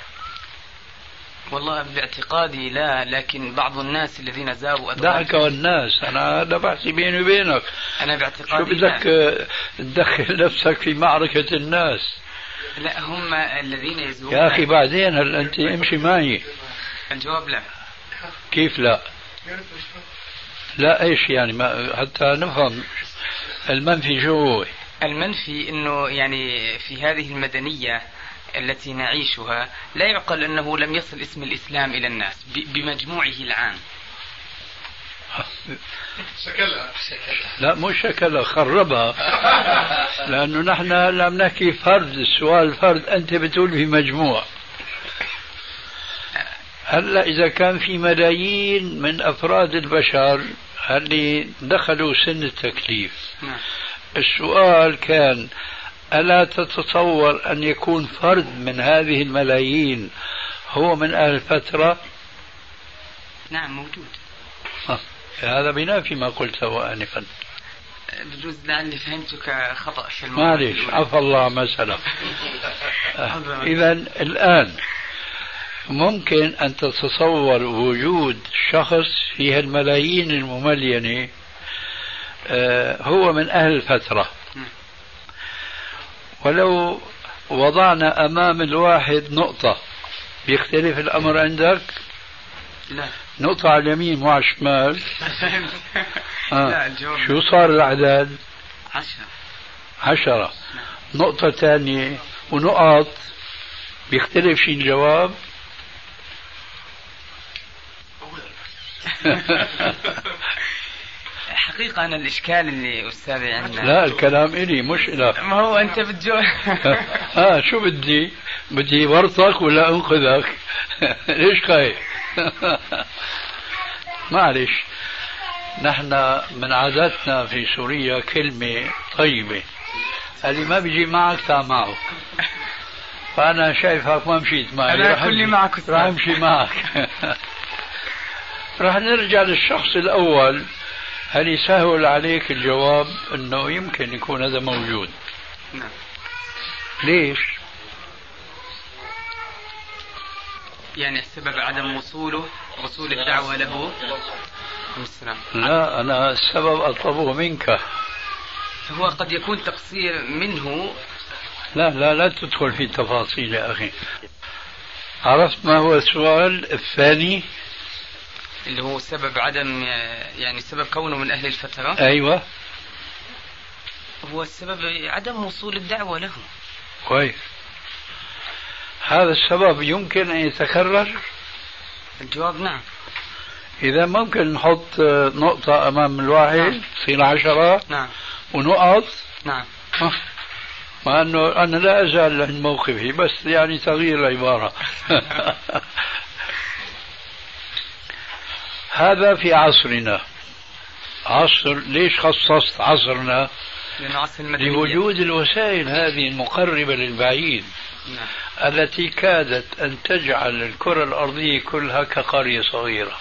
والله باعتقادي لا لكن بعض الناس الذين زاروا دعك والناس. أنا هذا بحثي بيني وبينك. أنا شو باعتقادي بدك لا. آه، تدخل نفسك في معركة الناس. لا هم الذين يزورون يا أخي بعدين هل أنت امشي معي؟ الجواب لا. كيف لا؟ لا إيش يعني؟ ما حتى نفهم المنفي شو هو. المنفي أنه يعني في هذه المدنية التي نعيشها لا يعقل أنه لم يصل اسم الإسلام إلى الناس بمجموعه العام. شكلها لا مو شكلها خربها. لأنه نحن هلا عم نحكي فرد السؤال فرد أنت بتقول في مجموع. هلأ إذا كان في ملايين من أفراد البشر اللي دخلوا سن التكليف. نعم. السؤال كان ألا تتصور أن يكون فرد من هذه الملايين هو من أهل الفترة؟ نعم موجود. آه. هذا بينافي ما قلته آنفا. بجوز لعلي فهمتك خطأ في الموضوع. معلش عفى الله ما سلف. إذا الآن ممكن أن تتصور وجود شخص في الملايين المملينة آه، هو من أهل الفترة. ولو وضعنا أمام الواحد نقطة بيختلف الأمر عندك؟ لا. نقطة على اليمين مو على الشمال؟ آه. لا الجواب شو صار الأعداد؟ عشرة. عشرة. نقطة ثانية ونقط بيختلف شي الجواب؟ حقيقة أنا الإشكال اللي أستاذي عندنا لا الكلام إلي مش إلك ما هو أنت بتجو آه شو بدي؟ بدي ورطك ولا أنقذك؟ ليش خايف؟ معلش نحن من عاداتنا في سوريا كلمة طيبة اللي ما بيجي معك تعال معه فأنا شايفك ما مشيت معي أنا كلي معك. رح أمشي معك رح نرجع للشخص الأول هل يسهل عليك الجواب أنه يمكن يكون هذا موجود؟ نعم. ليش؟ يعني السبب عدم وصوله وصول الدعوة له. السلام. لا أنا السبب أطلبه منك. فهو قد يكون تقصير منه. لا لا لا تدخل في تفاصيل يا أخي. عرفت ما هو السؤال الثاني؟ اللي هو سبب عدم يعني سبب كونه من أهل الفترة. أيوة. هو السبب عدم وصول الدعوة له كويس. هذا السبب يمكن أن يتكرر؟ الجواب نعم. إذا ممكن نحط نقطة أمام الواحد نعم. تصير عشرة. نعم. ونقط نعم. مع أنه أنا لا أزال عند موقفي بس يعني تغيير العبارة. هذا في عصرنا. عصر ليش خصصت عصرنا؟ عصر لوجود الوسائل هذه المقربة للبعيد نعم. التي كادت أن تجعل الكرة الأرضية كلها كقرية صغيرة.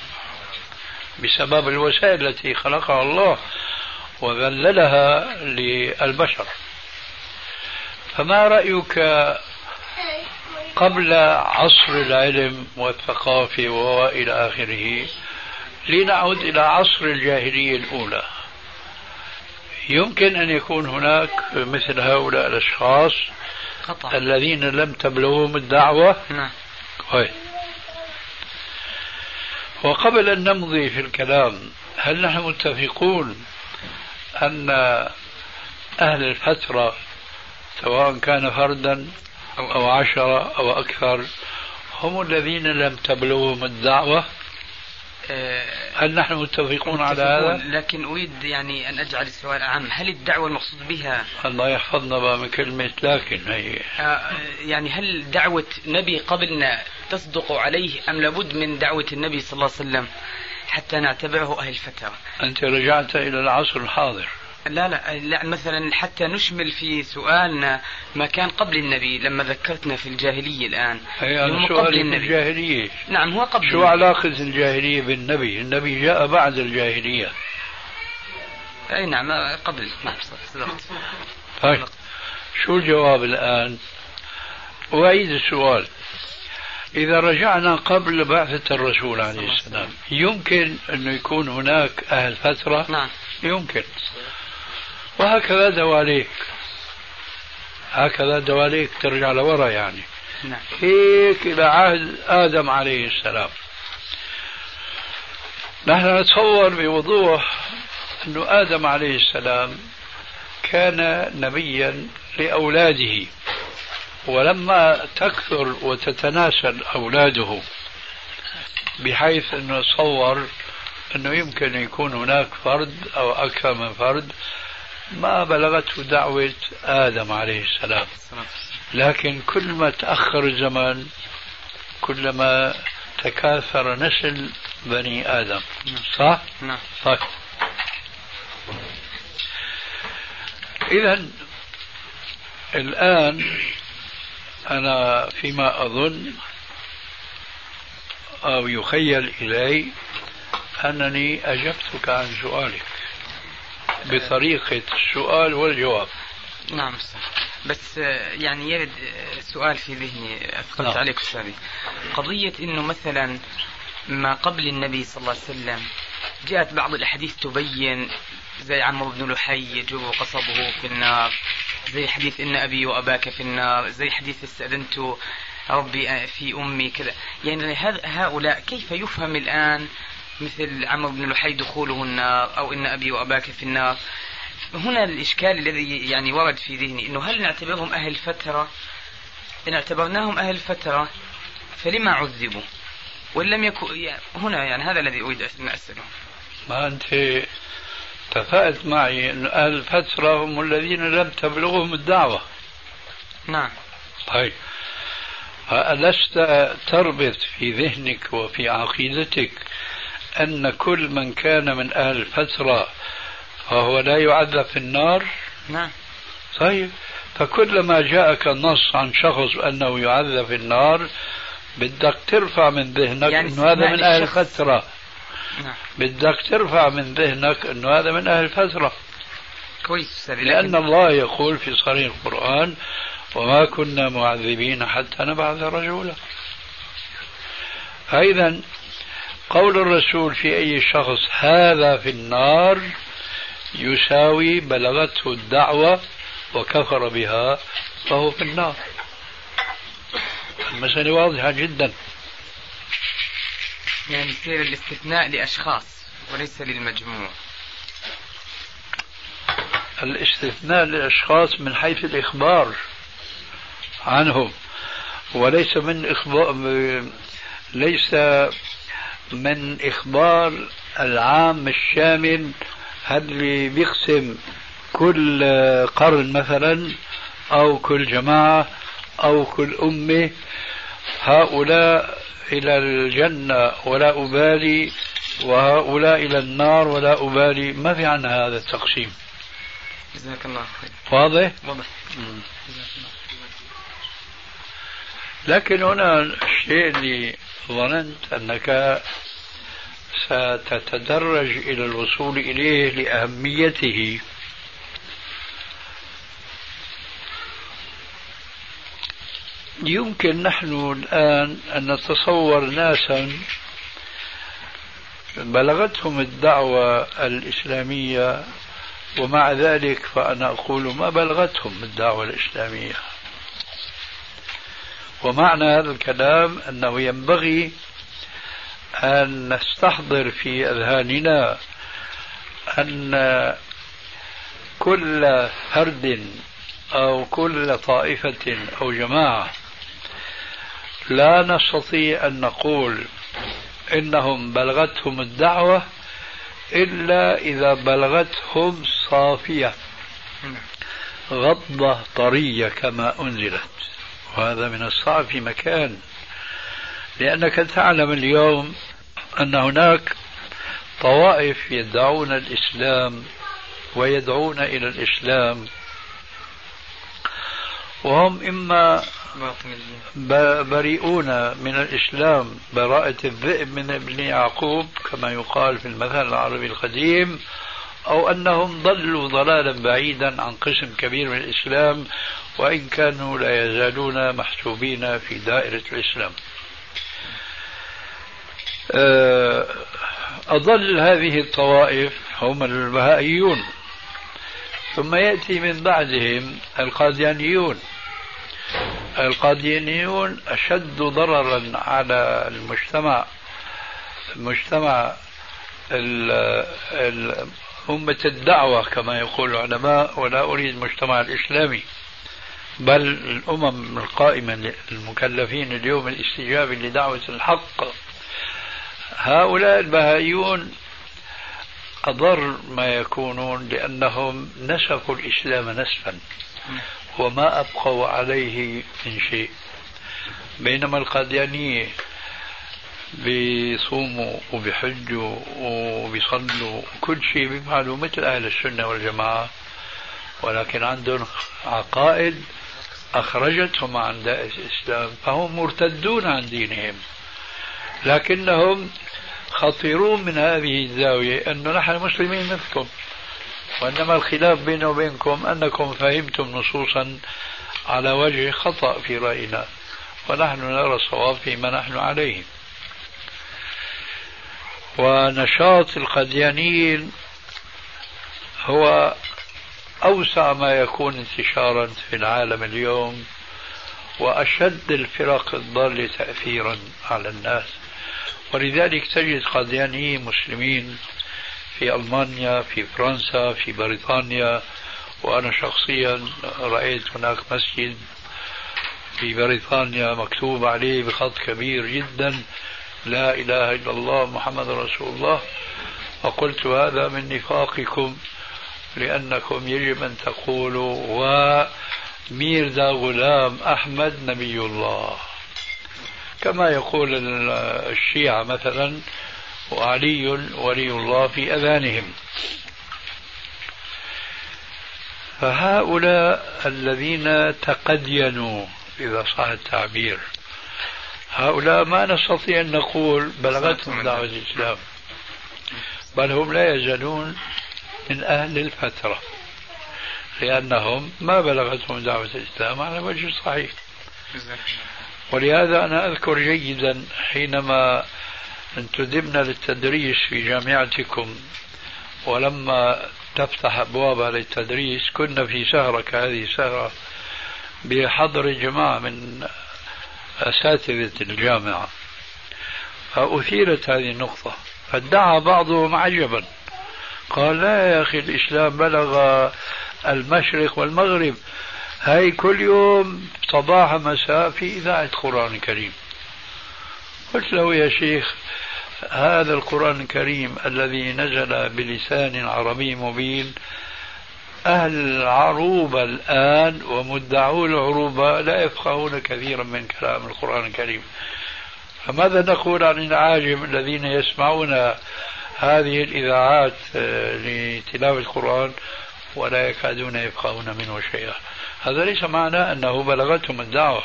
بسبب الوسائل التي خلقها الله وذللها للبشر. فما رأيك قبل عصر العلم والثقافة وإلى آخره؟ لنعد إلى عصر الجاهلية الأولى. يمكن أن يكون هناك مثل هؤلاء الأشخاص قطع الذين لم تبلغهم الدعوة. نعم. كويس وقبل أن نمضي في الكلام هل نحن متفقون أن أهل الفترة سواء كان فردا أو عشرة أو أكثر هم الذين لم تبلغهم الدعوة؟ هل نحن متفقون على هذا؟ لكن أريد يعني أن أجعل السؤال أعم. هل الدعوة المقصود بها الله يحفظنا بقى من كلمة لكن هي. آه، يعني هل دعوة نبي قبلنا تصدق عليه أم لابد من دعوة النبي صلى الله عليه وسلم حتى نعتبره أهل فترة أنت رجعت إلى العصر الحاضر. لا لا لا مثلا حتى نشمل في سؤالنا ما كان قبل النبي لما ذكرتنا في الجاهلية الآن. أنا قبل النبي. الجاهلية. نعم هو قبل شو. علاقة الجاهلية بالنبي؟ النبي جاء بعد الجاهلية. أي نعم قبل. نعم صدقت. طيب شو الجواب الآن؟ أعيد السؤال. إذا رجعنا قبل بعثة الرسول عليه السلام يمكن أنه يكون هناك أهل فترة؟ نعم. يمكن. وهكذا دواليك. هكذا دواليك ترجع لورا يعني. نعم. هيك إلى عهد آدم عليه السلام. نحن نتصور بوضوح أنه آدم عليه السلام كان نبيا لأولاده ولما تكثر وتتناسل أولاده بحيث أنه تصور أنه يمكن يكون هناك فرد أو أكثر من فرد ما بلغته دعوة آدم عليه السلام. لكن كل ما تأخر الزمن كلما تكاثر نسل بني آدم. صح؟ نعم. طيب. إذا الآن أنا فيما أظن أو يخيل إلي أنني أجبتك عن سؤالك. بطريقة السؤال والجواب. نعم بس آه، يعني يرد آه، سؤال في ذهني. أثقلت نعم. عليك أستاذي. قضية أنه مثلا ما قبل النبي صلى الله عليه وسلم جاءت بعض الأحاديث تبين زي عمرو بن لحي يجر قصبه في النار زي حديث إن أبي وأباك في النار زي حديث استأذنت ربي آه، في أمي كذا. يعني هؤلاء كيف يفهم الآن مثل عمرو بن لحي دخوله النار أو إن أبي وأباك في النار. هنا الإشكال الذي يعني ورد في ذهني أنه هل نعتبرهم أهل فترة؟ إن اعتبرناهم أهل فترة فلما عذبوا؟ وإن لم يكن يعني هنا يعني هذا الذي أريد أن أسأله. ما أنت اتفقت معي أن أهل الفترة هم الذين لم تبلغهم الدعوة. نعم. طيب. ألست تربط في ذهنك وفي عقيدتك أن كل من كان من أهل الفترة فهو لا يعذب في النار؟ نعم. طيب. فكلما جاءك النص عن شخص أنه يعذب في النار بدك ترفع من ذهنك يعني أنه هذا من أهل. الفترة. نعم. بدك ترفع من ذهنك أنه هذا من أهل الفترة. كويس لأن الله يقول في صريح القرآن وما كنا معذبين حتى نبعث رسولا فإذا قول الرسول في أي شخص هذا في النار يساوي بلغته الدعوة وكفر بها فهو في النار. المسألة واضحة جدا. يعني يصير الاستثناء لأشخاص وليس للمجموع. الاستثناء للأشخاص من حيث الإخبار عنهم وليس من إخبار ليس من إخبار العام الشامل اللي بيقسم كل قرن مثلا أو كل جماعة أو كل أمة؟ هؤلاء إلى الجنة ولا أبالي وهؤلاء إلى النار ولا أبالي. ما في عنا هذا التقسيم؟ جزاك الله خير. واضح؟ واضح. لكن هنا الشيء اللي ظننت أنك ستتدرج إلى الوصول إليه لأهميته. يمكن نحن الآن أن نتصور ناسا بلغتهم الدعوة الإسلامية ومع ذلك فأنا أقول ما بلغتهم الدعوة الإسلامية. ومعنى هذا الكلام أنه ينبغي أن نستحضر في أذهاننا أن كل فرد أو كل طائفة أو جماعة لا نستطيع أن نقول إنهم بلغتهم الدعوة إلا إذا بلغتهم صافية غضة طرية كما أنزلت. وهذا من الصعب في مكان لأنك تعلم اليوم أن هناك طوائف يدعون الإسلام ويدعون إلى الإسلام. وهم إما بريئون من الإسلام براءة الذئب من ابن يعقوب كما يقال في المثل العربي القديم أو أنهم ضلوا ضلالا بعيدا عن قسم كبير من الإسلام وإن كانوا لا يزالون محسوبين في دائرة الإسلام. آه، أضل هذه الطوائف هم البهائيون. ثم يأتي من بعدهم القاديانيون. القاديانيون أشد ضررا على المجتمع مجتمع أمة الدعوة كما يقول العلماء ولا أريد المجتمع الإسلامي. بل الأمم القائمة المكلفين اليوم الاستجابة لدعوة الحق. هؤلاء البهائيون أضر ما يكونون لأنهم نسفوا الإسلام نسفا وما أبقوا عليه من شيء. بينما القاديانية بيصوموا وبيحجوا وبيصلوا كل شيء بيفعلوا مثل أهل السنة والجماعة ولكن عندهم عقائد أخرجتهم عن دائرة الإسلام فهم مرتدون عن دينهم. لكنهم خطيرون من هذه الزاوية أنه نحن مسلمين مثلكم. وإنما الخلاف بيني وبينكم أنكم فهمتم نصوصا على وجه خطأ في رأينا ونحن نرى الصواب فيما نحن عليه. ونشاط القديانيين هو أوسع ما يكون انتشارا في العالم اليوم وأشد الفرق الضالة تأثيرا على الناس. ولذلك تجد قاديانيين مسلمين في ألمانيا في فرنسا في بريطانيا وأنا شخصيا رأيت هناك مسجد في بريطانيا مكتوب عليه بخط كبير جدا لا إله إلا الله محمد رسول الله. وقلت هذا من نفاقكم. لأنكم يجب أن تقولوا وميرزا غلام أحمد نبي الله. كما يقول الشيعة مثلا وعلي ولي الله في أذانهم. فهؤلاء الذين تقدينوا إذا صح التعبير هؤلاء ما نستطيع أن نقول بلغتهم دعوة الإسلام. بل هم لا يزالون من أهل الفترة لأنهم ما بلغتهم دعوة الإسلام على وجه صحيح. ولهذا أنا أذكر جيدا حينما انتدبنا للتدريس في جامعتكم ولما تفتح أبوابها للتدريس كنا في سهرة كهذه السهرة بحضر جماعة من أساتذة الجامعة فأثيرت هذه النقطة فادعى بعضهم عجبا. قال لا يا أخي الإسلام بلغ المشرق والمغرب. هاي كل يوم صباح مساء في إذاعة قرآن الكريم قلت له يا شيخ هذا القرآن الكريم الذي نزل بلسان عربي مبين أهل العروبة الآن ومدعو العروبة لا يفقهون كثيرا من كلام القرآن الكريم. فماذا نقول عن العاجم الذين يسمعون هذه الإذاعات آه، لتلاوة القرآن ولا يكادون يفقهون منه شيئا. هذا ليس معنى أنه بلغتهم الدعوة.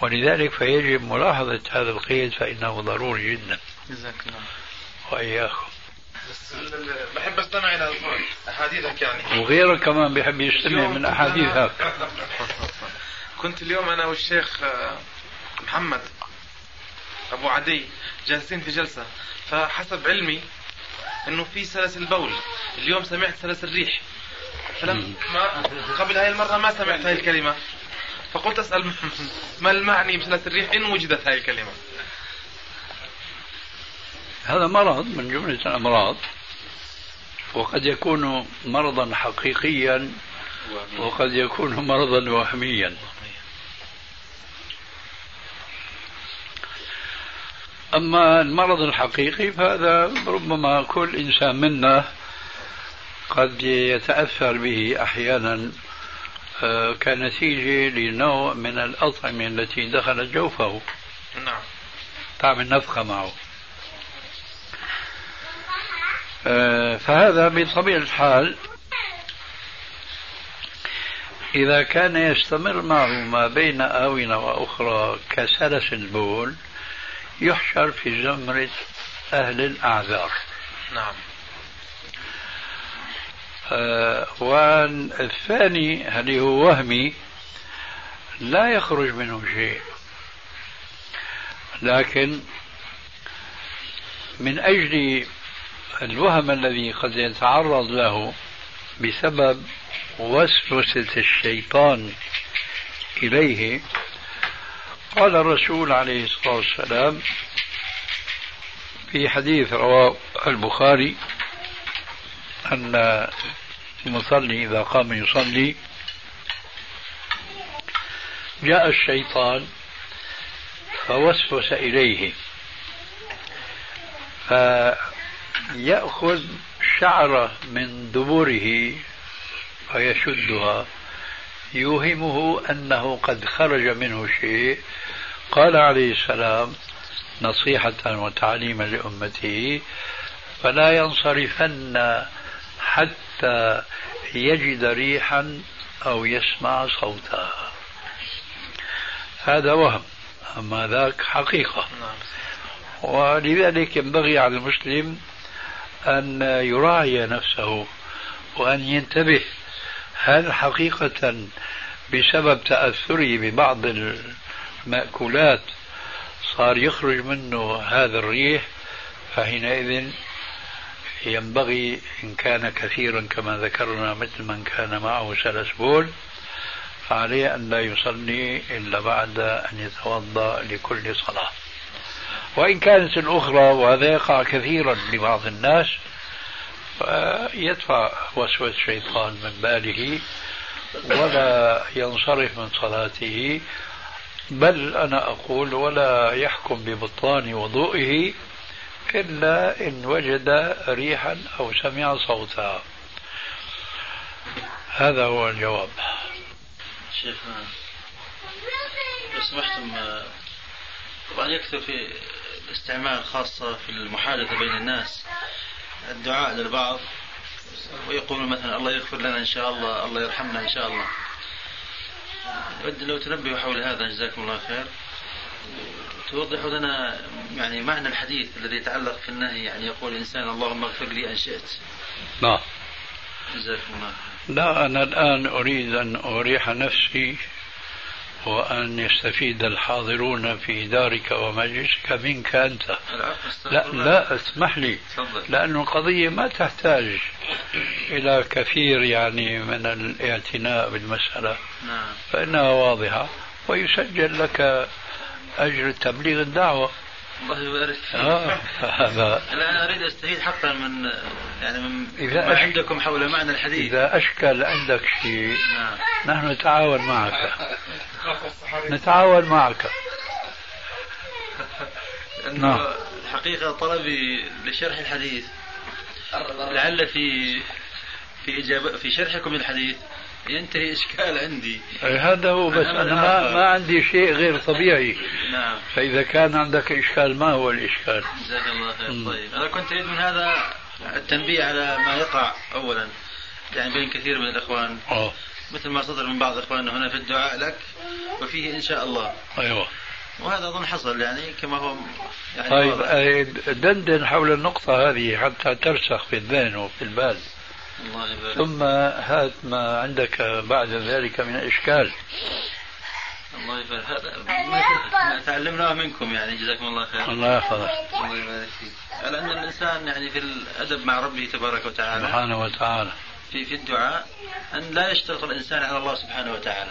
ولذلك فيجب ملاحظة هذا القيد فإنه ضروري جدا. جزاك الله. وإياكم. بحب أستمع إلى أحاديثك يعني. وغيرك كمان بيحب يستمع من احاديثك كنت اليوم أنا والشيخ آه، محمد أبو عدي جالسين في جلسة. فحسب علمي إنه في سلاسل بول اليوم سمعت سلاسل ريح فلم ما قبل هاي المرة ما سمعت هاي الكلمة. فقلت أسأل ما المعني بسلاسل الريح إن وجدت هاي الكلمة؟ هذا مرض من جملة الأمراض وقد يكون مرضا حقيقيا وقد يكون مرضا وهميا. أما المرض الحقيقي فهذا ربما كل إنسان منا قد يتأثر به أحيانا آه، كنتيجة لنوع من الأطعمة التي دخلت جوفه. نعم. تعمل نفخة معه. آه، فهذا بطبيعة الحال إذا كان يستمر معه ما بين آونة وأخرى كسلس البول يحشر في زمرة أهل الأعذار. نعم. آه والثاني اللي هو وهمي لا يخرج منه شيء. لكن من أجل الوهم الذي قد يتعرض له بسبب وسوسة الشيطان إليه قال الرسول عليه الصلاة والسلام في حديث رواه البخاري أن المصلي إذا قام يصلي جاء الشيطان فوسوس إليه. فيأخذ شعرة من دبره فيشدها. يوهمه أنه قد خرج منه شيء. قال عليه السلام نصيحة وتعليما لأمته فلا ينصرفن حتى يجد ريحا أو يسمع صوتا. هذا وهم أما ذاك حقيقة. ولذلك ينبغي على المسلم أن يراعي نفسه وأن ينتبه هل حقيقة بسبب تأثره ببعض المأكولات صار يخرج منه هذا الريح فحينئذ ينبغي إن كان كثيرا كما ذكرنا مثل من كان معه سلسبول فعليه أن لا يصلي إلا بعد أن يتوضأ لكل صلاة. وإن كانت الأخرى وهذا يقع كثيرا لبعض الناس فيدفع وسوسة الشيطان من باله ولا ينصرف من صلاته. بل أنا أقول ولا يحكم ببطلان وضوئه إلا إن وجد ريحا أو سمع صوتا. هذا هو الجواب. شيخنا لو سمحتم طبعا يكثر في الاستعمال خاصة في المحادثة بين الناس. الدعاء للبعض. ويقولون مثلا الله يغفر لنا إن شاء الله الله يرحمنا إن شاء الله. لو تنبهوا حول هذا جزاكم الله خير. توضحوا لنا يعني معنى الحديث الذي يتعلق في النهي يعني يقول الإنسان اللهم اغفر لي إن شئت. نعم. جزاكم الله لا أنا الآن أريد أن أريح نفسي وأن يستفيد الحاضرون في دارك ومجلسك منك أنت. لا لا اسمح لي. لأن القضية ما تحتاج إلى كثير يعني من الإعتناء بالمسألة. نعم. فإنها واضحة. ويسجل لك أجر تبليغ الدعوة. الله يبارك فيك. آه هذا. لا أنا أريد أستفيد حقا من يعني من إذا ما أش- عندكم حول معنى الحديث. إذا أشكل عندك شيء نعم. نحن نتعاون معك. نتعاون معك. لأنه نعم. الحقيقة طلبي لشرح الحديث. لعل في في إجابة في شرحكم للحديث ينتهي إشكال عندي. أي هذا هو بس. أنا أنا ما, ما عندي شيء غير طبيعي. نعم. فإذا كان عندك إشكال ما هو الإشكال؟ جزاك الله خير. طيب أنا كنت أريد من هذا التنبيه على ما يقع أولا. يعني بين كثير من الإخوان. أوه. مثل ما صدر من بعض إخواننا هنا في الدعاء لك وفيه إن شاء الله. أيوه. وهذا أظن حصل يعني كما هو يعني طيب دندن حول النقطة هذه حتى ترسخ في الذهن وفي البال. الله يبارك. ثم هات ما عندك بعد ذلك من إشكال. الله يبارك. هذا ما تعلمناه منكم يعني جزاكم الله خير. الله يحفظك. الله يبارك فيك. على أن الإنسان يعني في الأدب مع ربه تبارك وتعالى. سبحانه وتعالى. في في الدعاء أن لا يشترط الإنسان على الله سبحانه وتعالى.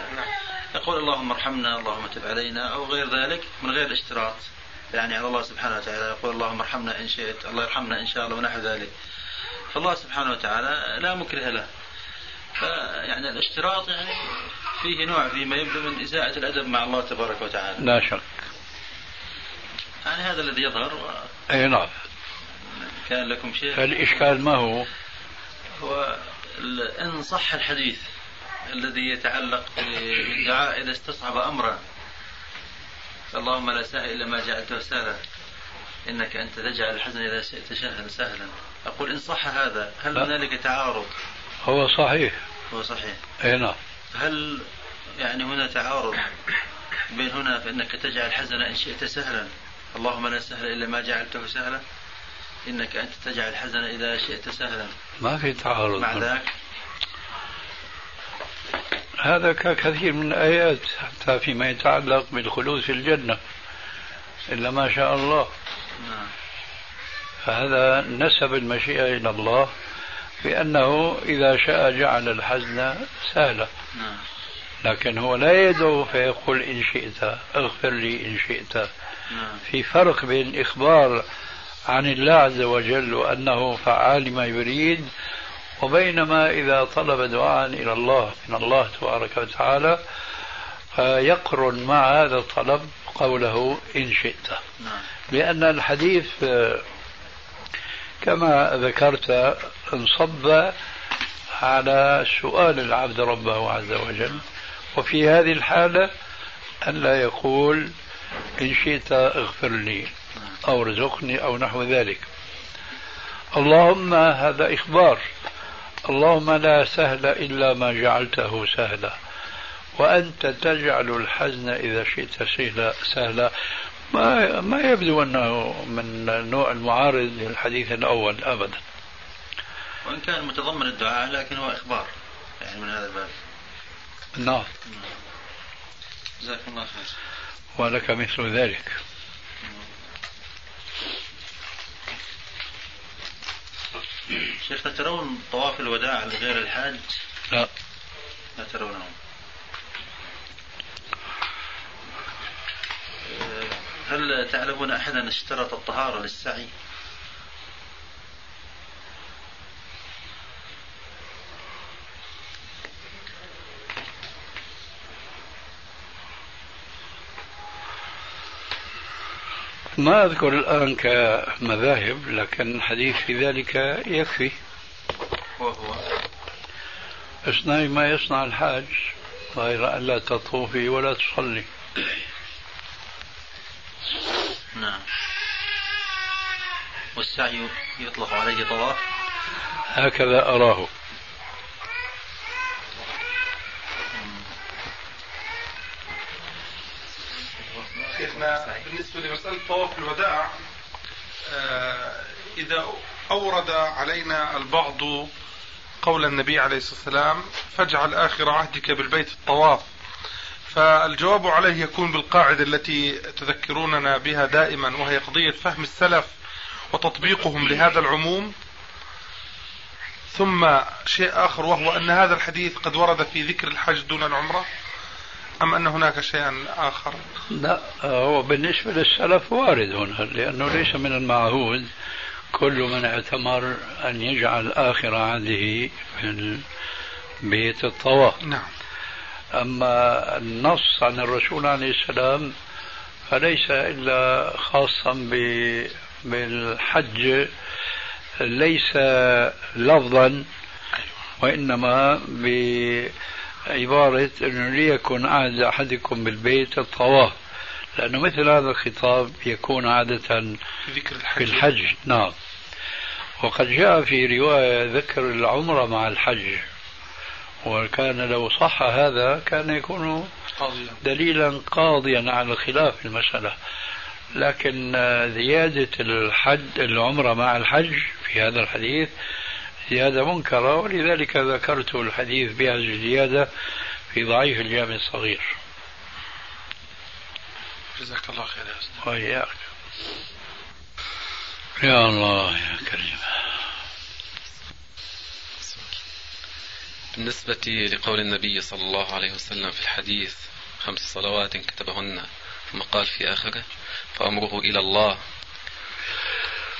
يقول اللهم ارحمنا اللهم تب علينا أو غير ذلك من غير اشتراط يعني على الله سبحانه وتعالى. يقول اللهم ارحمنا إن شئت الله يرحمنا إن شاء الله ونحو ذلك. فالله سبحانه وتعالى لا مكره له. فيعني الاشتراط يعني فيه نوع فيما يبدو من إساءة الأدب مع الله تبارك وتعالى. لا شك. يعني هذا الذي يظهر أي نعم. كان لكم شيء. فالإشكال ما هو؟ هو إن صح الحديث الذي يتعلق بالدعاء إذا استصعب أمرا. اللهم لا سهل إلا ما جعلته سهلا. إنك أنت تجعل الحزن إذا شئت سهلا سهلا. أقول إن صح هذا هل. هنالك تعارض؟ هو صحيح. هو صحيح. أي نعم. هل يعني هنا تعارض بين هنا فإنك تجعل الحزن إن شئت سهلا؟ اللهم لا سهل إلا ما جعلته سهلا. إنك أنت تجعل الحزن إذا شئت سهلا. ما في تعارض. مع ذاك هذا ككثير من الآيات حتى فيما يتعلق بالخلود في الجنة إلا ما شاء الله. نعم. فهذا نسب المشيئة إلى الله بأنه إذا شاء جعل الحزن سهلا. نعم. لكن هو لا يدعو فيقول إن شئت اغفر لي إن شئت. نعم. في فرق بين الإخبار عن الله عز وجل وأنه فعال لما يريد وبينما إذا طلب دعاء إلى الله من الله تبارك وتعالى فيقرن مع هذا الطلب قوله إن شئت. نعم. لأن الحديث آه، كما ذكرت انصب على سؤال العبد ربه عز وجل وفي هذه الحالة أن لا يقول إن شئت اغفر لي. أو ارزقني أو نحو ذلك. اللهم هذا إخبار. اللهم لا سهل إلا ما جعلته سهلا. وأنت تجعل الحزن إذا شئت سهلا. سهلا. ما ما يبدو أنه من نوع المعارض للحديث الأول أبدا. وإن كان متضمن الدعاء لكن هو إخبار. يعني من هذا الباب. نعم. جزاكم الله خير. ولك مثل ذلك. شيخ ترون طواف الوداع لغير الحاج؟ لا لا ترونه هل تعلمون أحدا اشترط الطهارة للسعي؟ ما أذكر الآن كمذاهب لكن الحديث في ذلك يكفي. وهو اصنعي ما يصنع الحاج غير أن لا تطوفي ولا تصلي. نعم. والسعي يطلق عليه طواف؟ هكذا أراه. شيخنا بالنسبة لمسألة طواف الوداع آه، إذا أورد علينا البعض قول النبي عليه الصلاة والسلام فاجعل آخر عهدك بالبيت الطواف. فالجواب عليه يكون بالقاعدة التي تذكروننا بها دائما وهي قضية فهم السلف وتطبيقهم لهذا العموم. ثم شيء آخر وهو أن هذا الحديث قد ورد في ذكر الحج دون العمرة. أم أن هناك شيئا آخر؟ لا هو بالنسبة للسلف وارد هنا لأنه ليس من المعهود كل من اعتمر أن يجعل آخر عهده في بيت الطواف. نعم. أما النص عن الرسول عليه السلام فليس إلا خاصا بالحج ليس لفظا وإنما بعبارة أنه ليكن عهد أحدكم بالبيت الطواف لأنه مثل هذا الخطاب يكون عادة في ذكر الحج. في الحج. نعم. وقد جاء في رواية ذكر العمرة مع الحج. وكان لو صح هذا كان يكون دليلا قاضيا على الخلاف في المسألة. لكن زيادة الحج العمرة مع الحج في هذا الحديث زيادة منكرة ولذلك ذكرت الحديث بهذه الزيادة في ضعيف الجامع الصغير. جزاك الله خير يا أستاذ. وإياك. يا الله يا كريم. بالنسبة لقول النبي صلى الله عليه وسلم في الحديث خمس صلوات كتبهن ثم قال في آخره فأمره إلى الله.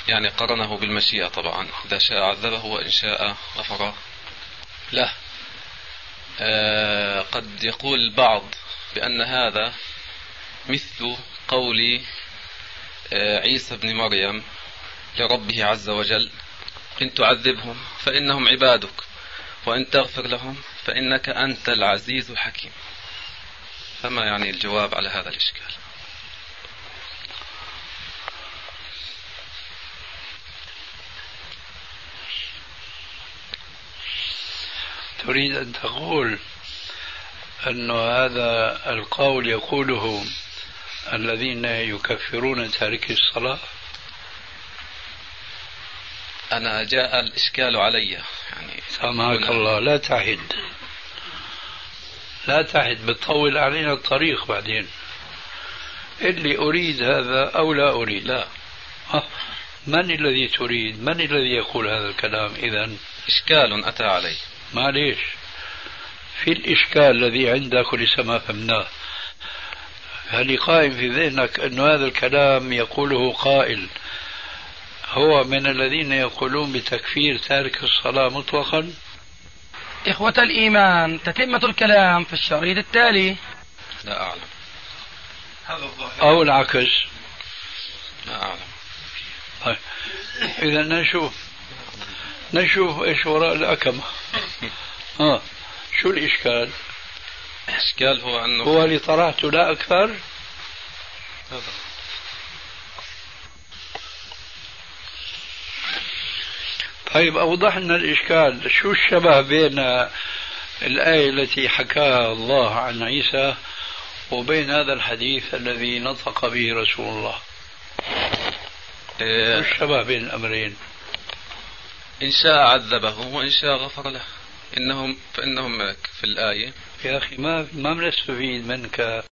يعني قرنه بالمشيئة طبعا. إذا شاء عذبه وإن شاء غفر. له آه قد يقول البعض بأن هذا مثل قول آه عيسى بن مريم لربه عز وجل. إن تعذبهم فإنهم عبادك وإن تغفر لهم فإنك أنت العزيز الحكيم. فما يعني الجواب على هذا الإشكال؟ تريد أن تقول أن هذا القول يقوله الذين يكفرون تارك الصلاة؟ أنا جاء الإشكال علي يعني سامحك الله لا تعد لا تعد بتطول علينا الطريق بعدين. اللي أريد هذا أو لا أريد. لا. آه. من الذي تريد؟ من الذي يقول هذا الكلام إذا إشكال أتى علي. معليش. في الإشكال الذي عندك ولسه ما فهمناه. هل قائم في ذهنك أن هذا الكلام يقوله قائل؟ هو من الذين يقولون بتكفير تارك الصلاة مطلقا؟ إخوة الإيمان تتمة الكلام في الشريط التالي. لا أعلم. هذا الظاهر. أو العكس. لا أعلم. طيب. إذا نشوف. نشوف إيش وراء الأكمة. ها شو الإشكال؟ الإشكال هو أنه هو اللي طرحته لا أكثر. طيب أوضح لنا الإشكال. شو الشبه بين الآية التي حكاها الله عن عيسى وبين هذا الحديث الذي نطق به رسول الله؟ إيه، الشبه بين الأمرين؟ إن شاء عذبه وإن شاء غفر له. إنهم فإنهم في الآية. يا أخي ما ما بنستفيد منك